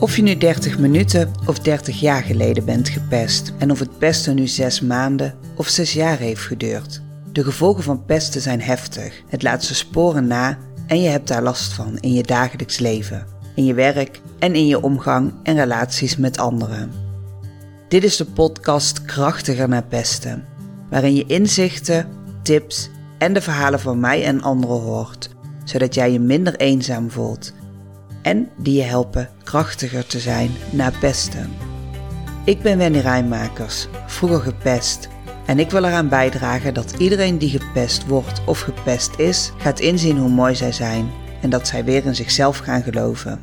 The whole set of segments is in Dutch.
Of je nu 30 minuten of 30 jaar geleden bent gepest en of het pesten nu 6 maanden of 6 jaar heeft geduurd. De gevolgen van pesten zijn heftig. Het laat zijn sporen na en je hebt daar last van in je dagelijks leven, in je werk en in je omgang en relaties met anderen. Dit is de podcast Krachtiger naar pesten, waarin je inzichten, tips en de verhalen van mij en anderen hoort, zodat jij je minder eenzaam voelt en die je helpen krachtiger te zijn na pesten. Ik ben Wendy Rijnmakers, vroeger gepest. En ik wil eraan bijdragen dat iedereen die gepest wordt of gepest is, gaat inzien hoe mooi zij zijn en dat zij weer in zichzelf gaan geloven.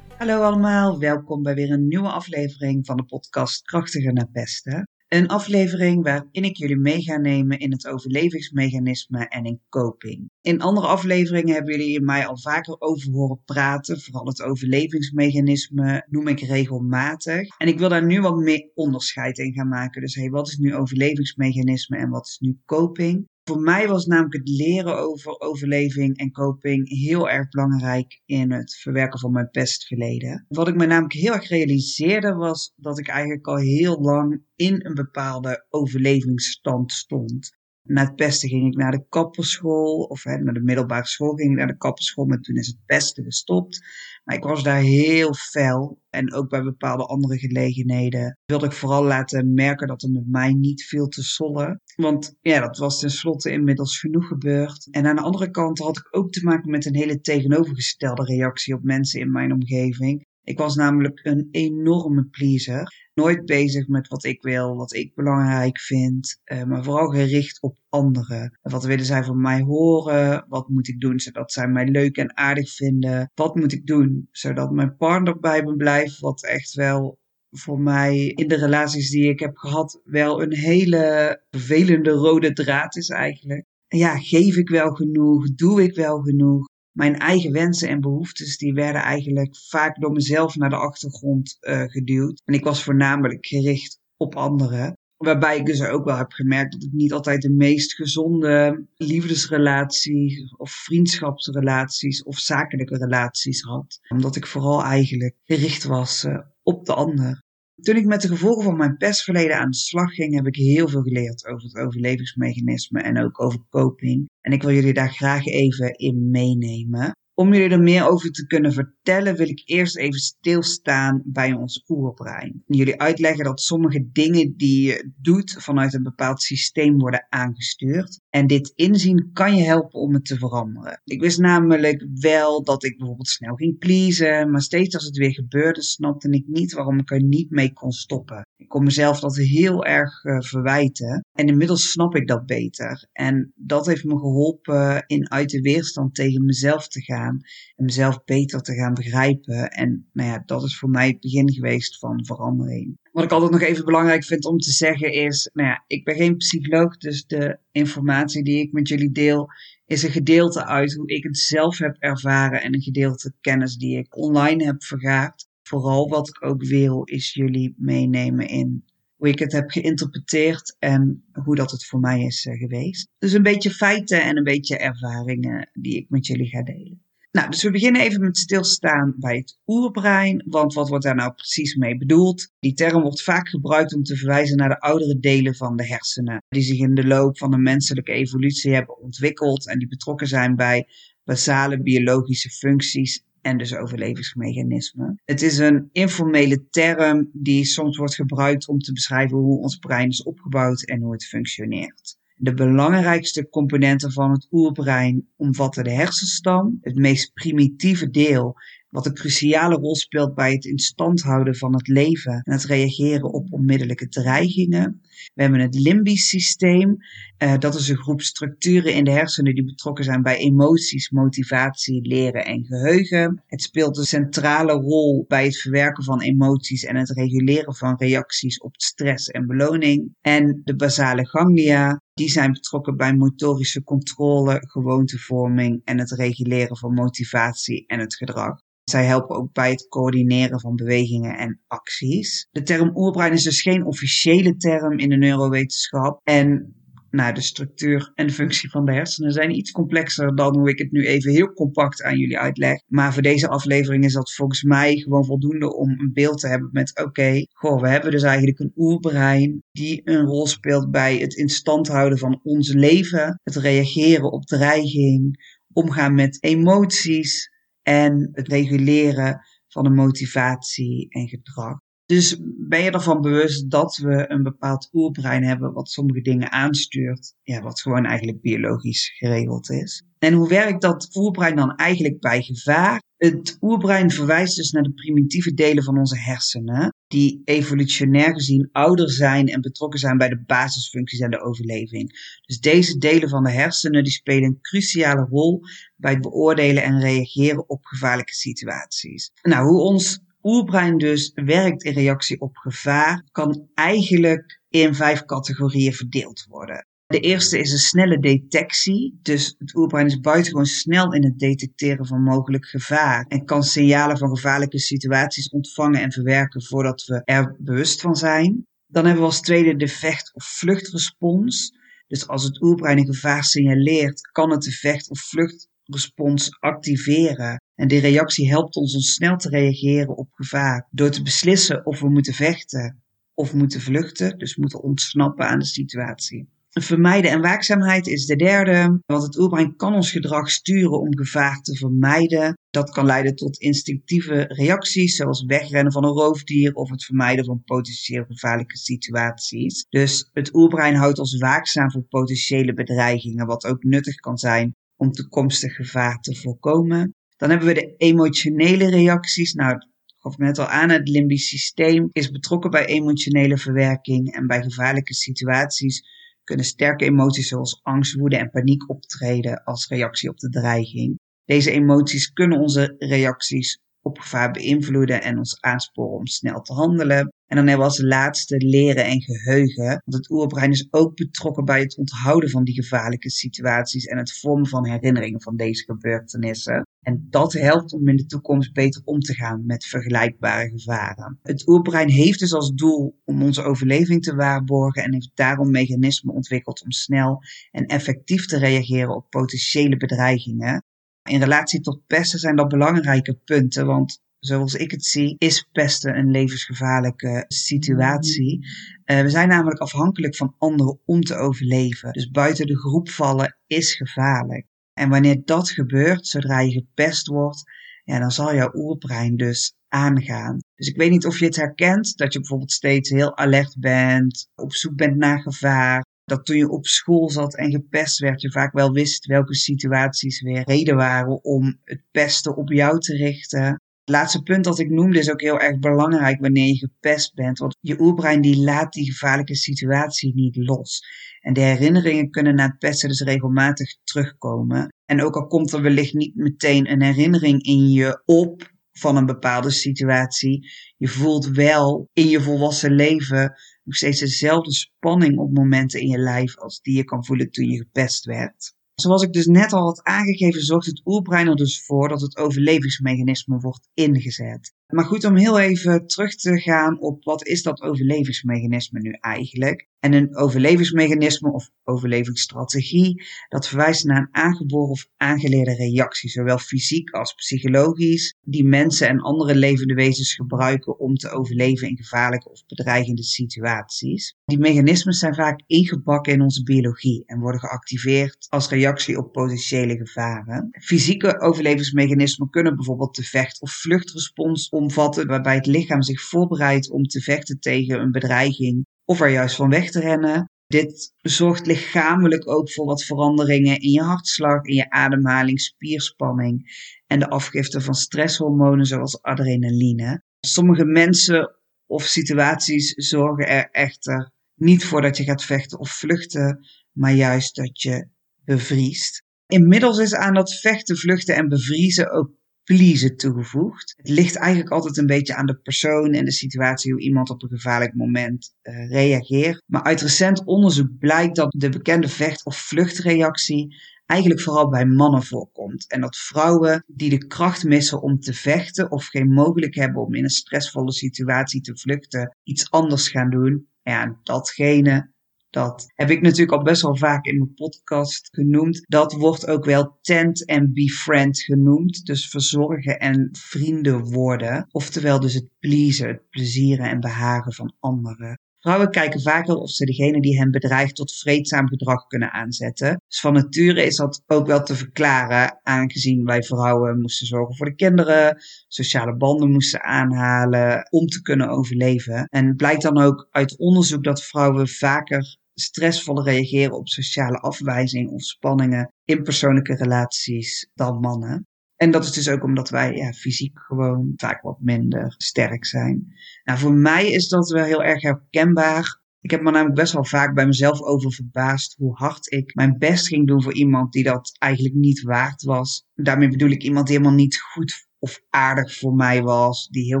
Hallo allemaal, welkom bij weer een nieuwe aflevering van de podcast Krachtiger naar pesten. Een aflevering waarin ik jullie mee ga nemen in het overlevingsmechanisme en in coping. In andere afleveringen hebben jullie mij al vaker over horen praten. Vooral het overlevingsmechanisme noem ik regelmatig. En ik wil daar nu wat meer onderscheid in gaan maken. Dus hey, wat is nu overlevingsmechanisme en wat is nu coping? Voor mij was namelijk het leren over overleving en coping heel erg belangrijk in het verwerken van mijn pestverleden. Wat ik me namelijk heel erg realiseerde was dat ik eigenlijk al heel lang in een bepaalde overlevingsstand stond. Na het pesten ging ik naar de kapperschool, of naar de middelbare school ging ik naar de kapperschool, maar toen is het pesten gestopt. Maar ik was daar heel fel en ook bij bepaalde andere gelegenheden wilde ik vooral laten merken dat er met mij niet viel te sollen. Want ja, dat was tenslotte inmiddels genoeg gebeurd. En aan de andere kant had ik ook te maken met een hele tegenovergestelde reactie op mensen in mijn omgeving. Ik was namelijk een enorme pleaser. Nooit bezig met wat ik wil, wat ik belangrijk vind, uh, maar vooral gericht op anderen. Wat willen zij van mij horen? Wat moet ik doen zodat zij mij leuk en aardig vinden? Wat moet ik doen zodat mijn partner bij me blijft? Wat echt wel voor mij in de relaties die ik heb gehad wel een hele vervelende rode draad is eigenlijk. Ja, geef ik wel genoeg? Doe ik wel genoeg? Mijn eigen wensen en behoeftes, die werden eigenlijk vaak door mezelf naar de achtergrond uh, geduwd. En ik was voornamelijk gericht op anderen. Waarbij ik dus ook wel heb gemerkt dat ik niet altijd de meest gezonde liefdesrelaties of vriendschapsrelaties of zakelijke relaties had. Omdat ik vooral eigenlijk gericht was uh, op de ander. Toen ik met de gevolgen van mijn pestverleden aan de slag ging, heb ik heel veel geleerd over het overlevingsmechanisme en ook over coping. En ik wil jullie daar graag even in meenemen. Om jullie er meer over te kunnen vertellen, wil ik eerst even stilstaan bij ons oerbrein. Jullie uitleggen dat sommige dingen die je doet vanuit een bepaald systeem worden aangestuurd. En dit inzien kan je helpen om het te veranderen. Ik wist namelijk wel dat ik bijvoorbeeld snel ging pleasen, maar steeds als het weer gebeurde, snapte ik niet waarom ik er niet mee kon stoppen. Ik kon mezelf dat heel erg uh, verwijten. En inmiddels snap ik dat beter. En dat heeft me geholpen in uit de weerstand tegen mezelf te gaan. En mezelf beter te gaan begrijpen. En nou ja, dat is voor mij het begin geweest van verandering. Wat ik altijd nog even belangrijk vind om te zeggen is, nou ja, ik ben geen psycholoog, dus de informatie die ik met jullie deel is een gedeelte uit hoe ik het zelf heb ervaren en een gedeelte kennis die ik online heb vergaard. Vooral wat ik ook wil is jullie meenemen in hoe ik het heb geïnterpreteerd en hoe dat het voor mij is eh, geweest. Dus een beetje feiten en een beetje ervaringen die ik met jullie ga delen. Nou, dus we beginnen even met stilstaan bij het oerbrein, want wat wordt daar nou precies mee bedoeld? Die term wordt vaak gebruikt om te verwijzen naar de oudere delen van de hersenen, die zich in de loop van de menselijke evolutie hebben ontwikkeld en die betrokken zijn bij basale biologische functies en dus overlevingsmechanismen. Het is een informele term die soms wordt gebruikt om te beschrijven hoe ons brein is opgebouwd en hoe het functioneert. De belangrijkste componenten van het oerbrein omvatten de hersenstam, het meest primitieve deel wat een cruciale rol speelt bij het in stand houden van het leven en het reageren op onmiddellijke dreigingen. We hebben het limbisch systeem. Uh, dat is een groep structuren in de hersenen die betrokken zijn bij emoties, motivatie, leren en geheugen. Het speelt een centrale rol bij het verwerken van emoties en het reguleren van reacties op stress en beloning. En de basale ganglia, die zijn betrokken bij motorische controle, gewoontevorming en het reguleren van motivatie en het gedrag. Zij helpen ook bij het coördineren van bewegingen en acties. De term oerbrein is dus geen officiële term in de neurowetenschap. En Nou, de structuur en de functie van de hersenen zijn iets complexer dan hoe ik het nu even heel compact aan jullie uitleg. Maar voor deze aflevering is dat volgens mij gewoon voldoende om een beeld te hebben met: oké, we hebben dus eigenlijk een oerbrein die een rol speelt bij het in stand houden van ons leven, het reageren op dreiging, omgaan met emoties en het reguleren van de motivatie en gedrag. Dus ben je ervan bewust dat we een bepaald oerbrein hebben wat sommige dingen aanstuurt, ja, wat gewoon eigenlijk biologisch geregeld is. En hoe werkt dat oerbrein dan eigenlijk bij gevaar? Het oerbrein verwijst dus naar de primitieve delen van onze hersenen, die evolutionair gezien ouder zijn en betrokken zijn bij de basisfuncties en de overleving. Dus deze delen van de hersenen die spelen een cruciale rol bij het beoordelen en reageren op gevaarlijke situaties. Nou, hoe ons oerbrein dus werkt in reactie op gevaar, kan eigenlijk in vijf categorieën verdeeld worden. De eerste is een snelle detectie. Dus het oerbrein is buitengewoon snel in het detecteren van mogelijk gevaar. En kan signalen van gevaarlijke situaties ontvangen en verwerken voordat we er bewust van zijn. Dan hebben we als tweede de vecht- of vluchtrespons. Dus als het oerbrein een gevaar signaleert, kan het de vecht- of vluchtrespons activeren. En die reactie helpt ons om snel te reageren op gevaar. Door te beslissen of we moeten vechten of moeten vluchten. Dus moeten ontsnappen aan de situatie. Vermijden en waakzaamheid is de derde, want het oerbrein kan ons gedrag sturen om gevaar te vermijden. Dat kan leiden tot instinctieve reacties, zoals wegrennen van een roofdier of het vermijden van potentieel gevaarlijke situaties. Dus het oerbrein houdt ons waakzaam voor potentiële bedreigingen, wat ook nuttig kan zijn om toekomstig gevaar te voorkomen. Dan hebben we de emotionele reacties. Nou, ik gaf net al aan, het limbisch systeem is betrokken bij emotionele verwerking en bij gevaarlijke situaties kunnen sterke emoties zoals angst, woede en paniek optreden als reactie op de dreiging. Deze emoties kunnen onze reacties op gevaar beïnvloeden en ons aansporen om snel te handelen. En dan hebben we als laatste leren en geheugen. Want het oerbrein is ook betrokken bij het onthouden van die gevaarlijke situaties en het vormen van herinneringen van deze gebeurtenissen. En dat helpt om in de toekomst beter om te gaan met vergelijkbare gevaren. Het oerbrein heeft dus als doel om onze overleving te waarborgen en heeft daarom mechanismen ontwikkeld om snel en effectief te reageren op potentiële bedreigingen. In relatie tot pesten zijn dat belangrijke punten, want zoals ik het zie, is pesten een levensgevaarlijke situatie. Uh, we zijn namelijk afhankelijk van anderen om te overleven. Dus buiten de groep vallen is gevaarlijk. En wanneer dat gebeurt, zodra je gepest wordt, ja, dan zal jouw oerbrein dus aangaan. Dus ik weet niet of je het herkent, dat je bijvoorbeeld steeds heel alert bent, op zoek bent naar gevaar. Dat toen je op school zat en gepest werd, je vaak wel wist welke situaties weer reden waren om het pesten op jou te richten. Het laatste punt dat ik noemde is ook heel erg belangrijk wanneer je gepest bent. Want je oerbrein die laat die gevaarlijke situatie niet los. En de herinneringen kunnen na het pesten dus regelmatig terugkomen. En ook al komt er wellicht niet meteen een herinnering in je op van een bepaalde situatie, je voelt wel in je volwassen leven nog steeds dezelfde spanning op momenten in je lijf als die je kan voelen toen je gepest werd. Zoals ik dus net al had aangegeven, zorgt het oerbrein er dus voor dat het overlevingsmechanisme wordt ingezet. Maar goed, om heel even terug te gaan op wat is dat overlevingsmechanisme nu eigenlijk? En een overlevingsmechanisme of overlevingsstrategie, dat verwijst naar een aangeboren of aangeleerde reactie, zowel fysiek als psychologisch, die mensen en andere levende wezens gebruiken om te overleven in gevaarlijke of bedreigende situaties. Die mechanismen zijn vaak ingebakken in onze biologie en worden geactiveerd als reactie op potentiële gevaren. Fysieke overlevingsmechanismen kunnen bijvoorbeeld de vecht- of vluchtrespons omvatten, waarbij het lichaam zich voorbereidt om te vechten tegen een bedreiging of er juist van weg te rennen. Dit zorgt lichamelijk ook voor wat veranderingen in je hartslag, in je ademhaling, spierspanning en de afgifte van stresshormonen zoals adrenaline. Sommige mensen of situaties zorgen er echter niet voor dat je gaat vechten of vluchten, maar juist dat je bevriest. Inmiddels is aan dat vechten, vluchten en bevriezen ook pleasen toegevoegd. Het ligt eigenlijk altijd een beetje aan de persoon en de situatie hoe iemand op een gevaarlijk moment uh, reageert. Maar uit recent onderzoek blijkt dat de bekende vecht- of vluchtreactie eigenlijk vooral bij mannen voorkomt. En dat vrouwen die de kracht missen om te vechten of geen mogelijkheid hebben om in een stressvolle situatie te vluchten, iets anders gaan doen. Ja, datgene Dat heb ik natuurlijk al best wel vaak in mijn podcast genoemd. Dat wordt ook wel tent en befriend genoemd. Dus verzorgen en vrienden worden. Oftewel dus het pleasen, het plezieren en behagen van anderen. Vrouwen kijken vaker of ze degene die hen bedreigt tot vreedzaam gedrag kunnen aanzetten. Dus van nature is dat ook wel te verklaren, aangezien wij vrouwen moesten zorgen voor de kinderen, sociale banden moesten aanhalen om te kunnen overleven. En het blijkt dan ook uit onderzoek dat vrouwen vaker stressvoller reageren op sociale afwijzing of spanningen in persoonlijke relaties dan mannen. En dat is dus ook omdat wij ja, fysiek gewoon vaak wat minder sterk zijn. Nou, voor mij is dat wel heel erg herkenbaar. Ik heb me namelijk best wel vaak bij mezelf over verbaasd hoe hard ik mijn best ging doen voor iemand die dat eigenlijk niet waard was. Daarmee bedoel ik iemand die helemaal niet goed of aardig voor mij was, die heel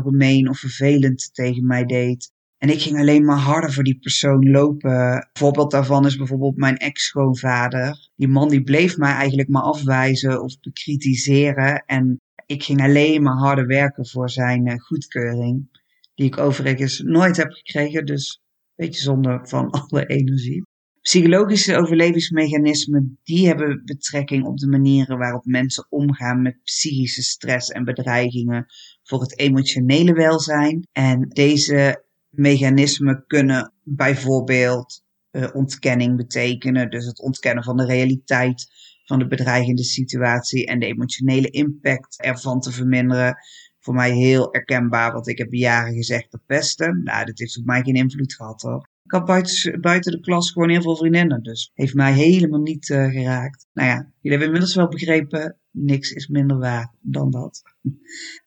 gemeen of vervelend tegen mij deed. En ik ging alleen maar harder voor die persoon lopen. Een voorbeeld daarvan is bijvoorbeeld mijn ex-schoonvader. Die man die bleef mij eigenlijk maar afwijzen of bekritiseren. En ik ging alleen maar harder werken voor zijn eh, goedkeuring. Die ik overigens nooit heb gekregen. Dus een beetje zonde van alle energie. Psychologische overlevingsmechanismen die hebben betrekking op de manieren waarop mensen omgaan met psychische stress en bedreigingen voor het emotionele welzijn. En deze mechanismen kunnen bijvoorbeeld uh, ontkenning betekenen. Dus het ontkennen van de realiteit van de bedreigende situatie en de emotionele impact ervan te verminderen. Voor mij heel erkenbaar, want ik heb jaren gezegd dat pesten. Nou, dat heeft op mij geen invloed gehad hoor. Ik had buiten, de klas gewoon heel veel vriendinnen, dus heeft mij helemaal niet uh, geraakt. Nou ja, jullie hebben inmiddels wel begrepen, niks is minder waar dan dat.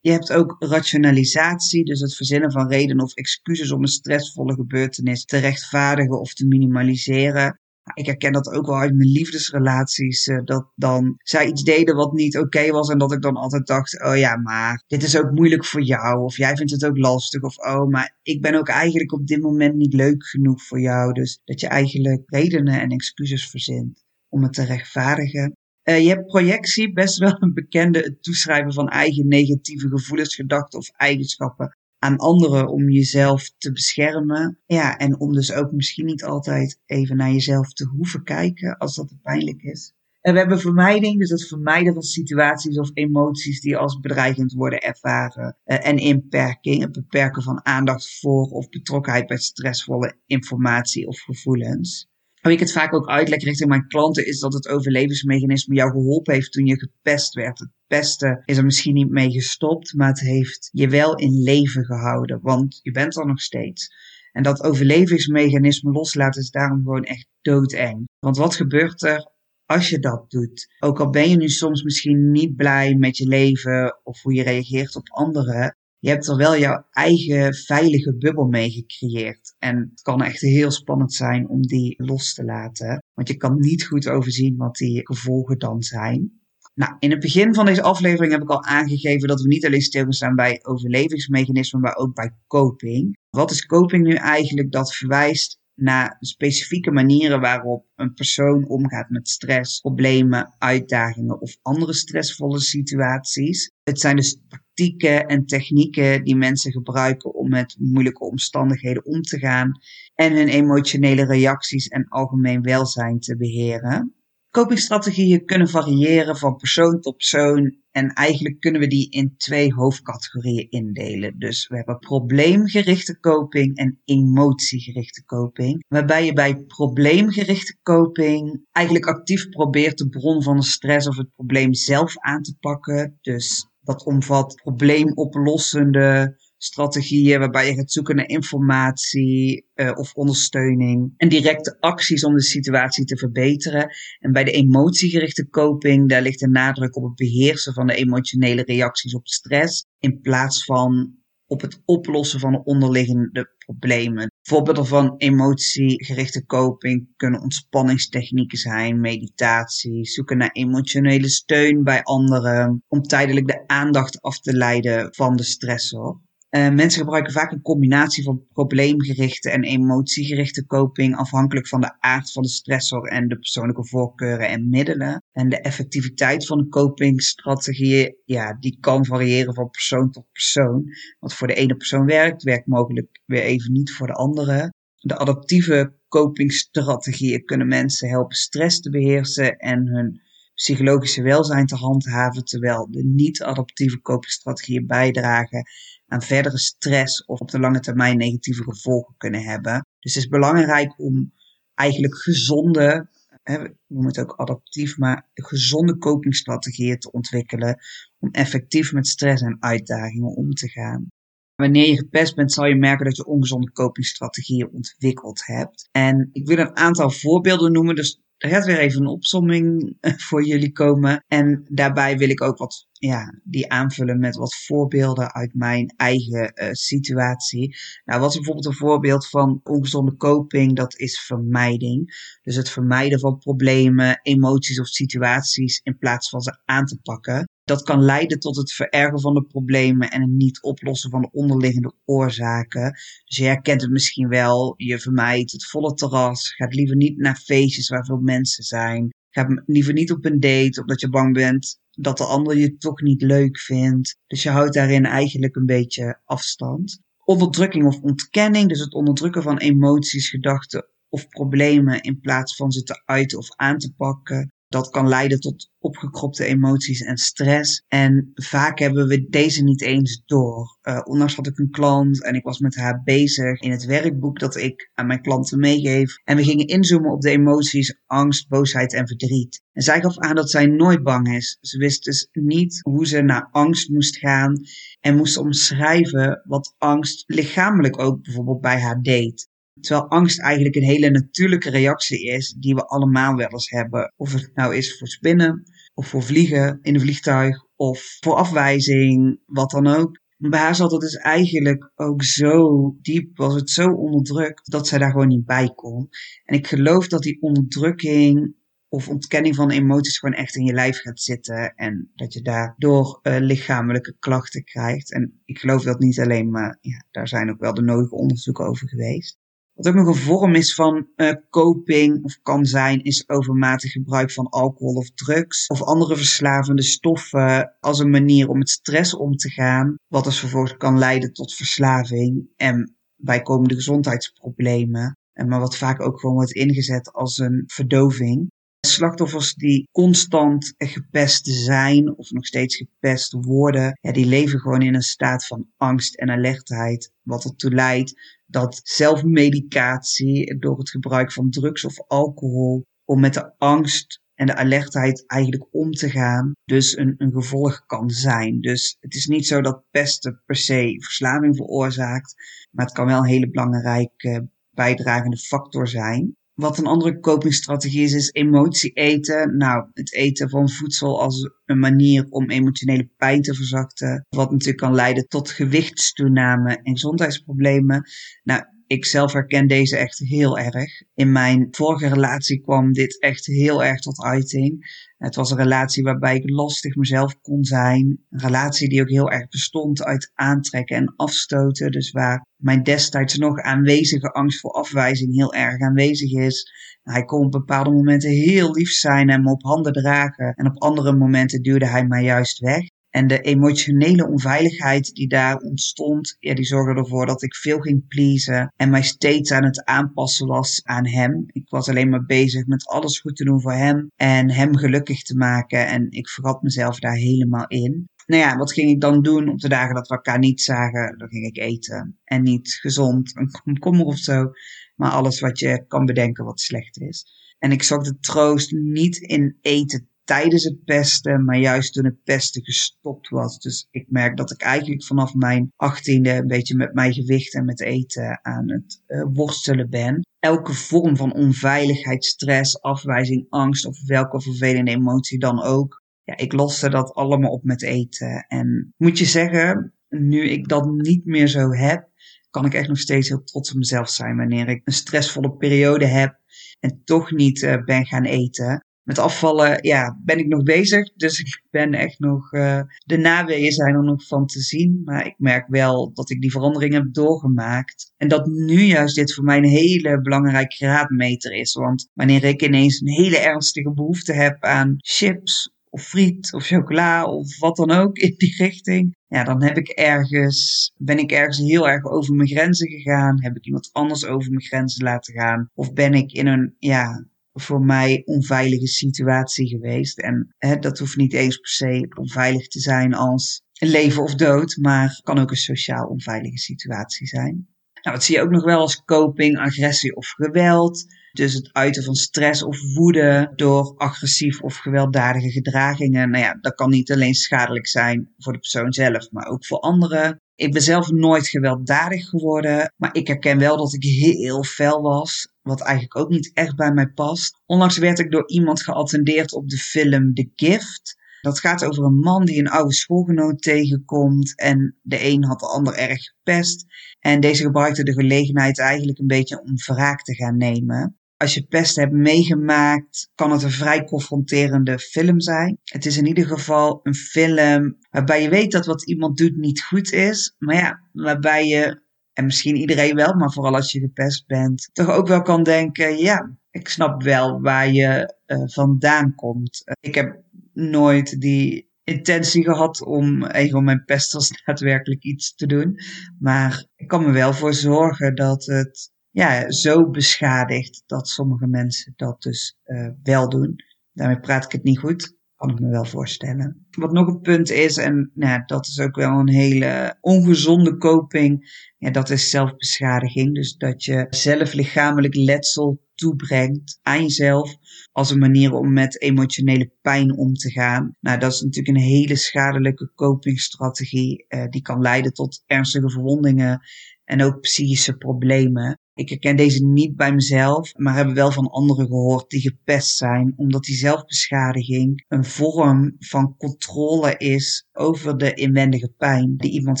Je hebt ook rationalisatie, dus het verzinnen van redenen of excuses om een stressvolle gebeurtenis te rechtvaardigen of te minimaliseren. Ik herken dat ook wel uit mijn liefdesrelaties. Eh, dat dan zij iets deden wat niet oké was. En dat ik dan altijd dacht: oh ja, maar dit is ook moeilijk voor jou. Of jij vindt het ook lastig. Of oh, maar ik ben ook eigenlijk op dit moment niet leuk genoeg voor jou. Dus dat je eigenlijk redenen en excuses verzint om het te rechtvaardigen. Uh, je hebt projectie, best wel een bekende, het toeschrijven van eigen negatieve gevoelens, gedachten of eigenschappen aan anderen om jezelf te beschermen. Ja, en om dus ook misschien niet altijd even naar jezelf te hoeven kijken als dat pijnlijk is. En we hebben vermijding, dus het vermijden van situaties of emoties die als bedreigend worden ervaren. Uh, en inperking, het beperken van aandacht voor of betrokkenheid bij stressvolle informatie of gevoelens. Hoe ik het vaak ook uitleg richting mijn klanten is dat het overlevingsmechanisme jou geholpen heeft toen je gepest werd. Het pesten is er misschien niet mee gestopt, maar het heeft je wel in leven gehouden, want je bent er nog steeds. En dat overlevingsmechanisme loslaten is daarom gewoon echt doodeng. Want wat gebeurt er als je dat doet? Ook al ben je nu soms misschien niet blij met je leven of hoe je reageert op anderen, je hebt er wel jouw eigen veilige bubbel mee gecreëerd. En het kan echt heel spannend zijn om die los te laten. Want je kan niet goed overzien wat die gevolgen dan zijn. Nou, in het begin van deze aflevering heb ik al aangegeven dat we niet alleen stilstaan bij overlevingsmechanismen, maar ook bij coping. Wat is coping nu eigenlijk? Dat verwijst naar specifieke manieren waarop een persoon omgaat met stress, problemen, uitdagingen of andere stressvolle situaties. Het zijn dus tactieken en technieken die mensen gebruiken om met moeilijke omstandigheden om te gaan en hun emotionele reacties en algemeen welzijn te beheren. Copingstrategieën kunnen variëren van persoon tot persoon en eigenlijk kunnen we die in twee hoofdcategorieën indelen. Dus we hebben probleemgerichte coping en emotiegerichte coping. Waarbij je bij probleemgerichte coping eigenlijk actief probeert de bron van de stress of het probleem zelf aan te pakken. Dus dat omvat probleemoplossende strategieën waarbij je gaat zoeken naar informatie uh, of ondersteuning en directe acties om de situatie te verbeteren. En bij de emotiegerichte coping, daar ligt de nadruk op het beheersen van de emotionele reacties op stress in plaats van op het oplossen van de onderliggende problemen. Voorbeelden van emotiegerichte coping kunnen ontspanningstechnieken zijn, meditatie, zoeken naar emotionele steun bij anderen, om tijdelijk de aandacht af te leiden van de stressor. Uh, mensen gebruiken vaak een combinatie van probleemgerichte en emotiegerichte coping, afhankelijk van de aard van de stressor en de persoonlijke voorkeuren en middelen. En de effectiviteit van de copingstrategieën, ja, die kan variëren van persoon tot persoon. Wat voor de ene persoon werkt, werkt mogelijk weer even niet voor de andere. De adaptieve copingstrategieën kunnen mensen helpen stress te beheersen en hun psychologische welzijn te handhaven, terwijl de niet-adaptieve copingstrategieën bijdragen aan verdere stress of op de lange termijn negatieve gevolgen kunnen hebben. Dus het is belangrijk om eigenlijk gezonde, we noemen het ook adaptief, maar gezonde copingstrategieën te ontwikkelen om effectief met stress en uitdagingen om te gaan. Wanneer je gepest bent, zal je merken dat je ongezonde copingstrategieën ontwikkeld hebt. En ik wil een aantal voorbeelden noemen. Dus er gaat weer even een opsomming eh, voor jullie komen. En daarbij wil ik ook wat, ja, die aanvullen met wat voorbeelden uit mijn eigen uh, situatie. Nou, wat is bijvoorbeeld een voorbeeld van ongezonde coping? Dat is vermijding. Dus het vermijden van problemen, emoties of situaties in plaats van ze aan te pakken. Dat kan leiden tot het verergen van de problemen en het niet oplossen van de onderliggende oorzaken. Dus je herkent het misschien wel. Je vermijdt het volle terras. Gaat liever niet naar feestjes waar veel mensen zijn. Gaat liever niet op een date omdat je bang bent dat de ander je toch niet leuk vindt. Dus je houdt daarin eigenlijk een beetje afstand. Onderdrukking of ontkenning, dus het onderdrukken van emoties, gedachten of problemen in plaats van ze te uiten of aan te pakken. Dat kan leiden tot opgekropte emoties en stress. En vaak hebben we deze niet eens door. Uh, onlangs had ik een klant en ik was met haar bezig in het werkboek dat ik aan mijn klanten meegeef. En we gingen inzoomen op de emoties angst, boosheid en verdriet. En zij gaf aan dat zij nooit bang is. Ze wist dus niet hoe ze naar angst moest gaan en moest omschrijven wat angst lichamelijk ook bijvoorbeeld bij haar deed. Terwijl angst eigenlijk een hele natuurlijke reactie is die we allemaal wel eens hebben. Of het nou is voor spinnen, of voor vliegen in een vliegtuig, of voor afwijzing, wat dan ook. bij haar zat het dus eigenlijk ook zo diep, was het zo onderdrukt, dat zij daar gewoon niet bij kon. En ik geloof dat die onderdrukking of ontkenning van emoties gewoon echt in je lijf gaat zitten. En dat je daardoor uh, lichamelijke klachten krijgt. En ik geloof dat niet alleen, maar ja, daar zijn ook wel de nodige onderzoeken over geweest. Wat ook nog een vorm is van uh, coping, of kan zijn, is overmatig gebruik van alcohol of drugs. Of andere verslavende stoffen als een manier om met stress om te gaan. Wat dus vervolgens kan leiden tot verslaving en bijkomende gezondheidsproblemen. En maar wat vaak ook gewoon wordt ingezet als een verdoving. Slachtoffers die constant gepest zijn of nog steeds gepest worden, ja, die leven gewoon in een staat van angst en alertheid. Wat ertoe leidt dat zelfmedicatie door het gebruik van drugs of alcohol om met de angst en de alertheid eigenlijk om te gaan, dus een, een gevolg kan zijn. Dus het is niet zo dat pesten per se verslaving veroorzaakt, maar het kan wel een hele belangrijke bijdragende factor zijn. Wat een andere copingstrategie is, is emotie eten. Nou, het eten van voedsel als een manier om emotionele pijn te verzachten. Wat natuurlijk kan leiden tot gewichtstoename en gezondheidsproblemen. Nou, ik zelf herken deze echt heel erg. In mijn vorige relatie kwam dit echt heel erg tot uiting. Het was een relatie waarbij ik lastig mezelf kon zijn. Een relatie die ook heel erg bestond uit aantrekken en afstoten. Dus waar mijn destijds nog aanwezige angst voor afwijzing heel erg aanwezig is. Hij kon op bepaalde momenten heel lief zijn en me op handen dragen. En op andere momenten duwde hij mij juist weg. En de emotionele onveiligheid die daar ontstond, ja, die zorgde ervoor dat ik veel ging pleasen en mij steeds aan het aanpassen was aan hem. Ik was alleen maar bezig met alles goed te doen voor hem en hem gelukkig te maken en ik vergat mezelf daar helemaal in. Nou ja, wat ging ik dan doen op de dagen dat we elkaar niet zagen? Dan ging ik eten. En niet gezond, een komkommer of zo. Maar alles wat je kan bedenken wat slecht is. En ik zag de troost niet in eten tijdens het pesten, maar juist toen het pesten gestopt was. Dus ik merk dat ik eigenlijk vanaf mijn achttiende een beetje met mijn gewicht en met eten aan het uh, worstelen ben. Elke vorm van onveiligheid, stress, afwijzing, angst of welke vervelende emotie dan ook. Ja, ik loste dat allemaal op met eten. En moet je zeggen, nu ik dat niet meer zo heb, kan ik echt nog steeds heel trots op mezelf zijn wanneer ik een stressvolle periode heb en toch niet uh, ben gaan eten met afvallen, ja, ben ik nog bezig. Dus ik ben echt nog, uh, de naweeën zijn er nog van te zien. Maar ik merk wel dat ik die verandering heb doorgemaakt. En dat nu juist dit voor mij een hele belangrijke graadmeter is. Want wanneer ik ineens een hele ernstige behoefte heb aan chips of friet of chocola of wat dan ook in die richting. ja, dan heb ik ergens, ben ik ergens heel erg over mijn grenzen gegaan. Heb ik iemand anders over mijn grenzen laten gaan? Of ben ik in een, ja, voor mij onveilige situatie geweest. En hè, dat hoeft niet eens per se onveilig te zijn als leven of dood, maar kan ook een sociaal onveilige situatie zijn. Nou, dat zie je ook nog wel als coping, agressie of geweld. Dus het uiten van stress of woede door agressief of gewelddadige gedragingen. Nou ja, dat kan niet alleen schadelijk zijn voor de persoon zelf, maar ook voor anderen. Ik ben zelf nooit gewelddadig geworden, maar ik herken wel dat ik heel fel was, wat eigenlijk ook niet echt bij mij past. Onlangs werd ik door iemand geattendeerd op de film The Gift. Dat gaat over een man die een oude schoolgenoot tegenkomt en de een had de ander erg gepest. En deze gebruikte de gelegenheid eigenlijk een beetje om wraak te gaan nemen. Als je pest hebt meegemaakt, kan het een vrij confronterende film zijn. Het is in ieder geval een film waarbij je weet dat wat iemand doet niet goed is. Maar ja, waarbij je, en misschien iedereen wel, maar vooral als je gepest bent, toch ook wel kan denken, ja, ik snap wel waar je uh, vandaan komt. ik heb nooit die intentie gehad om een van mijn pesters daadwerkelijk iets te doen. Maar ik kan me wel voor zorgen dat het ja, zo beschadigt dat sommige mensen dat dus uh, wel doen. Daarmee praat ik het niet goed, kan ik me wel voorstellen. Wat nog een punt is, en nou, dat is ook wel een hele ongezonde coping, ja, dat is zelfbeschadiging. Dus dat je zelf lichamelijk letsel toebrengt aan jezelf als een manier om met emotionele pijn om te gaan. Nou, dat is natuurlijk een hele schadelijke copingstrategie. Uh, die kan leiden tot ernstige verwondingen en ook psychische problemen. Ik herken deze niet bij mezelf, maar hebben wel van anderen gehoord die gepest zijn, omdat die zelfbeschadiging een vorm van controle is over de inwendige pijn die iemand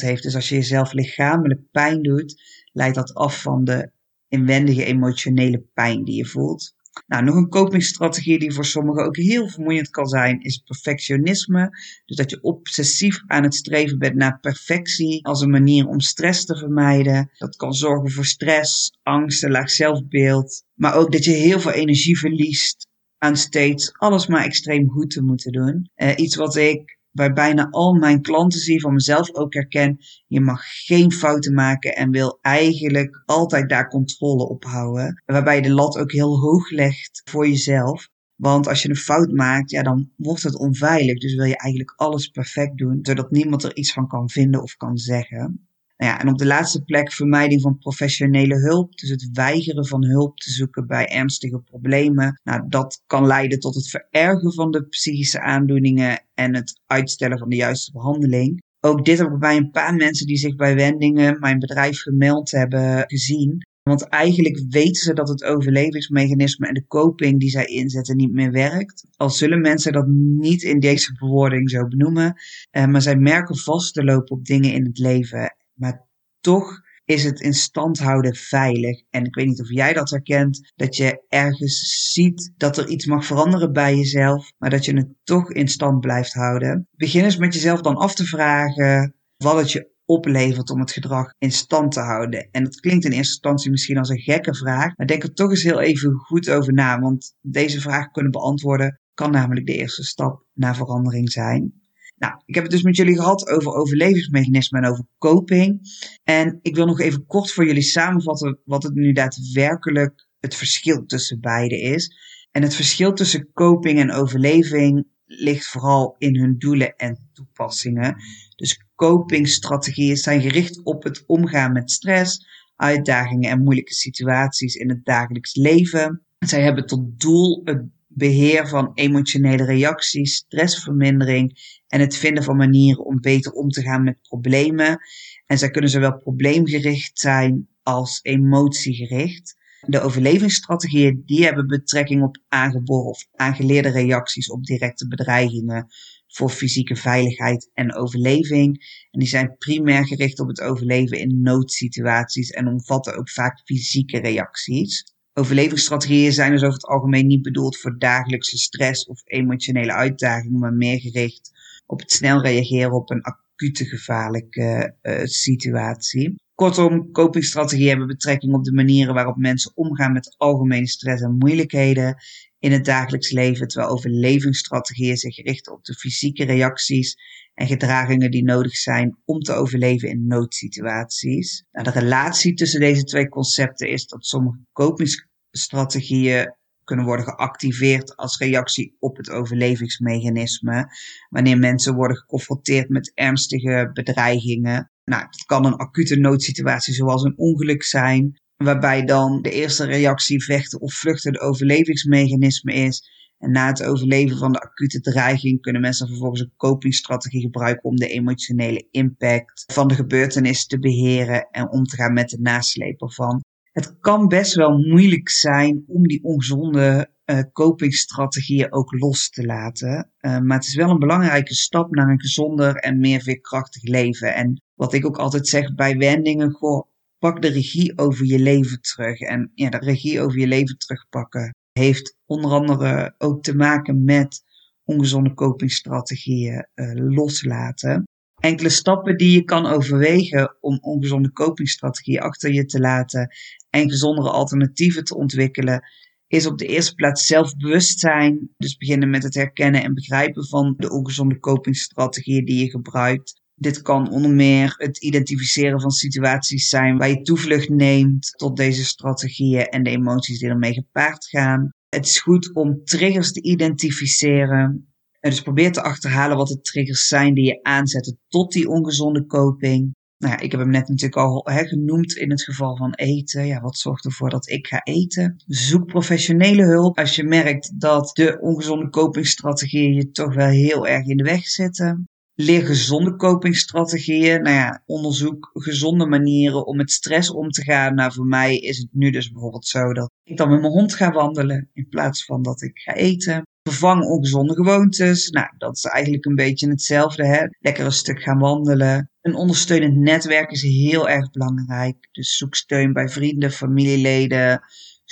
heeft. Dus als je jezelf lichamelijk pijn doet, leidt dat af van de inwendige emotionele pijn die je voelt. Nou, nog een copingstrategie die voor sommigen ook heel vermoeiend kan zijn, is perfectionisme. Dus dat je obsessief aan het streven bent naar perfectie als een manier om stress te vermijden. Dat kan zorgen voor stress, angst, een laag zelfbeeld. Maar ook dat je heel veel energie verliest aan steeds alles maar extreem goed te moeten doen. Uh, iets wat ik bij bijna al mijn klanten zie, van mezelf ook herken. Je mag geen fouten maken en wil eigenlijk altijd daar controle op houden. Waarbij je de lat ook heel hoog legt voor jezelf. Want als je een fout maakt, ja, dan wordt het onveilig. Dus wil je eigenlijk alles perfect doen, zodat niemand er iets van kan vinden of kan zeggen. Nou ja, en op de laatste plek vermijding van professionele hulp. Dus het weigeren van hulp te zoeken bij ernstige problemen. Nou, dat kan leiden tot het verergen van de psychische aandoeningen en het uitstellen van de juiste behandeling. Ook dit hebben bij een paar mensen die zich bij Wendingen, mijn bedrijf, gemeld hebben gezien. Want eigenlijk weten ze dat het overlevingsmechanisme en de coping die zij inzetten niet meer werkt. Al zullen mensen dat niet in deze bewoording zo benoemen. Eh, maar zij merken vast te lopen op dingen in het leven. Maar toch is het in stand houden veilig. En ik weet niet of jij dat herkent, dat je ergens ziet dat er iets mag veranderen bij jezelf, maar dat je het toch in stand blijft houden. Begin eens met jezelf dan af te vragen wat het je oplevert om het gedrag in stand te houden. En dat klinkt in eerste instantie misschien als een gekke vraag, maar denk er toch eens heel even goed over na, want deze vraag kunnen beantwoorden kan namelijk de eerste stap naar verandering zijn. Nou, ik heb het dus met jullie gehad over overlevingsmechanismen en over coping. En ik wil nog even kort voor jullie samenvatten wat het nu daadwerkelijk het verschil tussen beide is. En het verschil tussen coping en overleving ligt vooral in hun doelen en toepassingen. Dus copingstrategieën zijn gericht op het omgaan met stress, uitdagingen en moeilijke situaties in het dagelijks leven. Zij hebben tot doel het beheer van emotionele reacties, stressvermindering en het vinden van manieren om beter om te gaan met problemen. En zij kunnen zowel probleemgericht zijn als emotiegericht. De overlevingsstrategieën die hebben betrekking op aangeboren of aangeleerde reacties op directe bedreigingen voor fysieke veiligheid en overleving. En die zijn primair gericht op het overleven in noodsituaties en omvatten ook vaak fysieke reacties. Overlevingsstrategieën zijn dus over het algemeen niet bedoeld voor dagelijkse stress of emotionele uitdagingen, maar meer gericht op het snel reageren op een acute gevaarlijke uh, situatie. Kortom, copingstrategieën hebben betrekking op de manieren waarop mensen omgaan met algemene stress en moeilijkheden in het dagelijks leven, terwijl overlevingsstrategieën zich richten op de fysieke reacties en gedragingen die nodig zijn om te overleven in noodsituaties. Nou, de relatie tussen deze twee concepten is dat sommige kopingsstrategieën kunnen worden geactiveerd als reactie op het overlevingsmechanisme. Wanneer mensen worden geconfronteerd met ernstige bedreigingen. Nou, het kan een acute noodsituatie zoals een ongeluk zijn, waarbij dan de eerste reactie vechten of vluchten de overlevingsmechanisme is. En na het overleven van de acute dreiging kunnen mensen vervolgens een copingstrategie gebruiken om de emotionele impact van de gebeurtenis te beheren en om te gaan met de nasleep ervan. Het kan best wel moeilijk zijn om die ongezonde uh, copingstrategieën ook los te laten. Uh, maar het is wel een belangrijke stap naar een gezonder en meer veerkrachtig leven. En wat ik ook altijd zeg bij wendingen, goh, pak de regie over je leven terug. En ja, de regie over je leven terugpakken heeft onder andere ook te maken met ongezonde copingstrategieën uh, loslaten. Enkele stappen die je kan overwegen om ongezonde copingstrategieën achter je te laten en gezondere alternatieven te ontwikkelen, is op de eerste plaats zelfbewustzijn. Dus beginnen met het herkennen en begrijpen van de ongezonde copingstrategieën die je gebruikt. Dit kan onder meer het identificeren van situaties zijn waar je toevlucht neemt tot deze strategieën en de emoties die ermee gepaard gaan. Het is goed om triggers te identificeren. En dus probeer te achterhalen wat de triggers zijn die je aanzetten tot die ongezonde coping. Nou ja, ik heb hem net natuurlijk al genoemd in het geval van eten. Ja, wat zorgt ervoor dat ik ga eten? Zoek professionele hulp als je merkt dat de ongezonde copingstrategieën je toch wel heel erg in de weg zitten. Leer gezonde copingstrategieën. Nou ja, onderzoek gezonde manieren om met stress om te gaan. Nou, voor mij is het nu dus bijvoorbeeld zo dat ik dan met mijn hond ga wandelen in plaats van dat ik ga eten. Vervang ongezonde gewoontes. Nou, dat is eigenlijk een beetje hetzelfde. Hè? Lekker een stuk gaan wandelen. Een ondersteunend netwerk is heel erg belangrijk. Dus zoek steun bij vrienden, familieleden,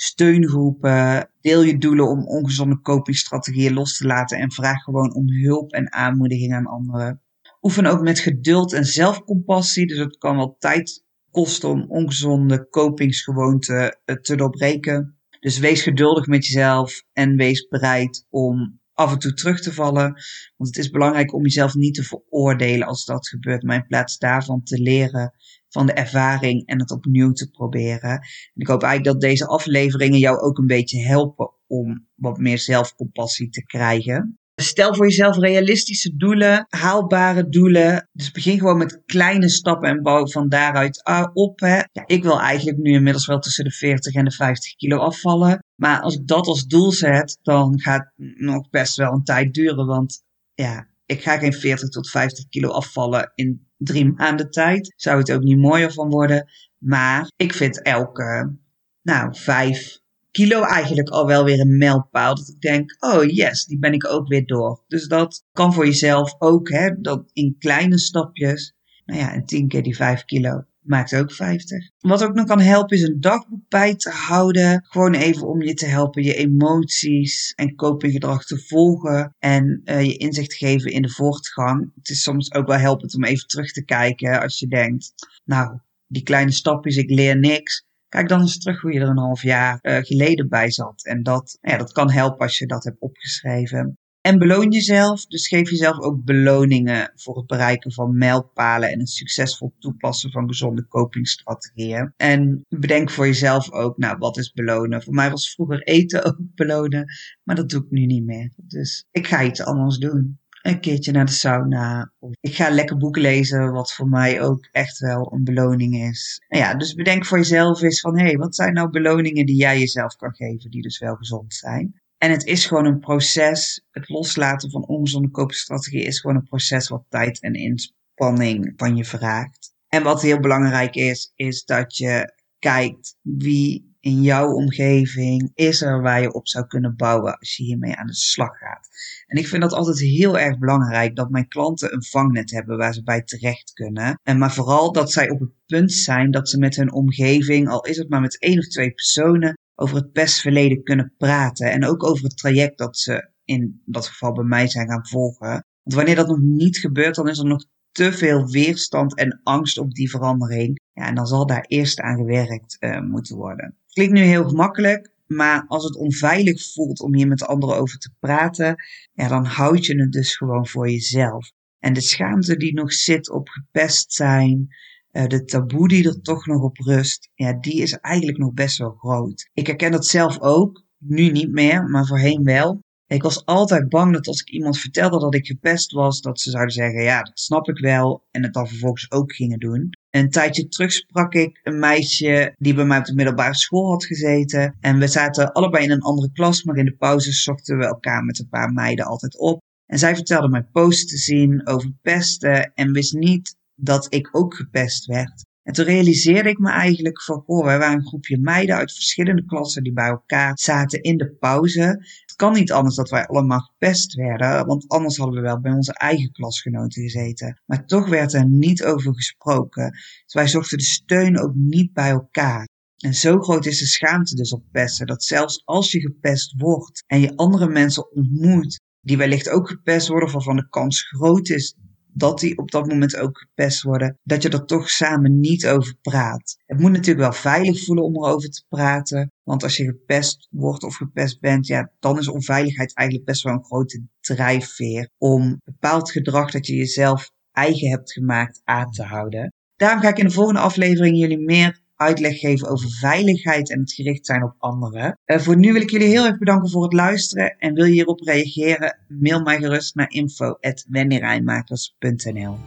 steungroepen. Deel je doelen om ongezonde copingstrategieën los te laten en vraag gewoon om hulp en aanmoediging aan anderen. Oefen ook met geduld en zelfcompassie. Dus het kan wel tijd kosten om ongezonde kopingsgewoonten eh, te doorbreken. Dus wees geduldig met jezelf en wees bereid om af en toe terug te vallen. Want het is belangrijk om jezelf niet te veroordelen als dat gebeurt, maar in plaats daarvan te leren van de ervaring en het opnieuw te proberen. En ik hoop eigenlijk dat deze afleveringen jou ook een beetje helpen om wat meer zelfcompassie te krijgen. Stel voor jezelf realistische doelen, haalbare doelen. Dus begin gewoon met kleine stappen en bouw van daaruit op. Hè. Ja, ik wil eigenlijk nu inmiddels wel tussen de 40 en de 50 kilo afvallen. Maar als ik dat als doel zet, dan gaat het nog best wel een tijd duren. Want ja, ik ga geen 40 tot 50 kilo afvallen in drie maanden tijd. Zou het ook niet mooier van worden. Maar ik vind elke, nou, vijf kilo eigenlijk al wel weer een mijlpaal. Dat ik denk, oh yes, die ben ik ook weer door. Dus dat kan voor jezelf ook, hè, dat in kleine stapjes. Nou ja, en tien keer die vijf kilo maakt ook 50. Wat ook nog kan helpen is een dagboek bij te houden. Gewoon even om je te helpen je emoties en copinggedrag te volgen. En uh, je inzicht geven in de voortgang. Het is soms ook wel helpend om even terug te kijken als je denkt, nou, die kleine stapjes, ik leer niks. Kijk dan eens terug hoe je er een half jaar uh, geleden bij zat. En dat, ja, dat kan helpen als je dat hebt opgeschreven. En beloon jezelf. Dus geef jezelf ook beloningen voor het bereiken van mijlpalen en het succesvol toepassen van gezonde copingstrategieën. En bedenk voor jezelf ook, nou, wat is belonen? Voor mij was vroeger eten ook belonen, maar dat doe ik nu niet meer. Dus ik ga iets anders doen een keertje naar de sauna. Of ik ga lekker boeken lezen, wat voor mij ook echt wel een beloning is. Ja, dus bedenk voor jezelf eens van, hé, hey, wat zijn nou beloningen die jij jezelf kan geven, die dus wel gezond zijn? En het is gewoon een proces. Het loslaten van ongezonde koopstrategie is gewoon een proces wat tijd en inspanning van je vraagt. En wat heel belangrijk is, is dat je kijkt wie in jouw omgeving is er waar je op zou kunnen bouwen als je hiermee aan de slag gaat. En ik vind dat altijd heel erg belangrijk dat mijn klanten een vangnet hebben waar ze bij terecht kunnen. En maar vooral dat zij op het punt zijn dat ze met hun omgeving, al is het maar met één of twee personen, over het pestverleden kunnen praten. En ook over het traject dat ze in dat geval bij mij zijn gaan volgen. Want wanneer dat nog niet gebeurt, dan is er nog te veel weerstand en angst op die verandering. Ja, en dan zal daar eerst aan gewerkt uh, moeten worden. Klinkt nu heel gemakkelijk, maar als het onveilig voelt om hier met anderen over te praten, ja, dan houd je het dus gewoon voor jezelf. En de schaamte die nog zit op gepest zijn, uh, de taboe die er toch nog op rust, ja, die is eigenlijk nog best wel groot. Ik herken dat zelf ook, nu niet meer, maar voorheen wel. Ik was altijd bang dat als ik iemand vertelde dat ik gepest was, dat ze zouden zeggen: Ja, dat snap ik wel. En het dan vervolgens ook gingen doen. Een tijdje terug sprak ik een meisje die bij mij op de middelbare school had gezeten. En we zaten allebei in een andere klas, maar in de pauzes zochten we elkaar met een paar meiden altijd op. En zij vertelde mij posts te zien over pesten en wist niet dat ik ook gepest werd. En toen realiseerde ik me eigenlijk van, goh, wij waren een groepje meiden uit verschillende klassen die bij elkaar zaten in de pauze. Het kan niet anders dat wij allemaal gepest werden, want anders hadden we wel bij onze eigen klasgenoten gezeten. Maar toch werd er niet over gesproken. Dus wij zochten de steun ook niet bij elkaar. En zo groot is de schaamte dus op pesten, dat zelfs als je gepest wordt en je andere mensen ontmoet, die wellicht ook gepest worden, waarvan de kans groot is dat die op dat moment ook gepest worden, dat je er toch samen niet over praat. Het moet natuurlijk wel veilig voelen om erover te praten, want als je gepest wordt of gepest bent, ja, dan is onveiligheid eigenlijk best wel een grote drijfveer om bepaald gedrag dat je jezelf eigen hebt gemaakt aan te houden. Daarom ga ik in de volgende aflevering jullie meer uitleg geven over veiligheid en het gericht zijn op anderen. Uh, voor nu wil ik jullie heel erg bedanken voor het luisteren en wil je hierop reageren, mail mij gerust naar info.wendyrijnmakers.nl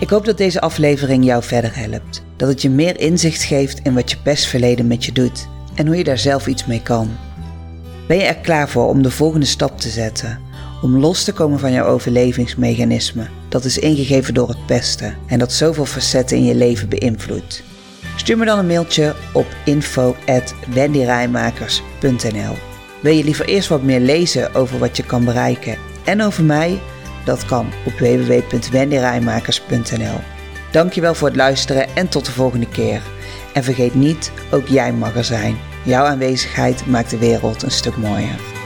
Ik hoop dat deze aflevering jou verder helpt. Dat het je meer inzicht geeft in wat je pestverleden met je doet en hoe je daar zelf iets mee kan. Ben je er klaar voor om de volgende stap te zetten? Om los te komen van jouw overlevingsmechanisme, dat is ingegeven door het pesten en dat zoveel facetten in je leven beïnvloedt. Stuur me dan een mailtje op info.wendyrijmakers.nl Wil je liever eerst wat meer lezen over wat je kan bereiken en over mij? Dat kan op www.wendyrijmakers.nl Dankjewel voor het luisteren en tot de volgende keer. En vergeet niet, ook jij mag er zijn. Jouw aanwezigheid maakt de wereld een stuk mooier.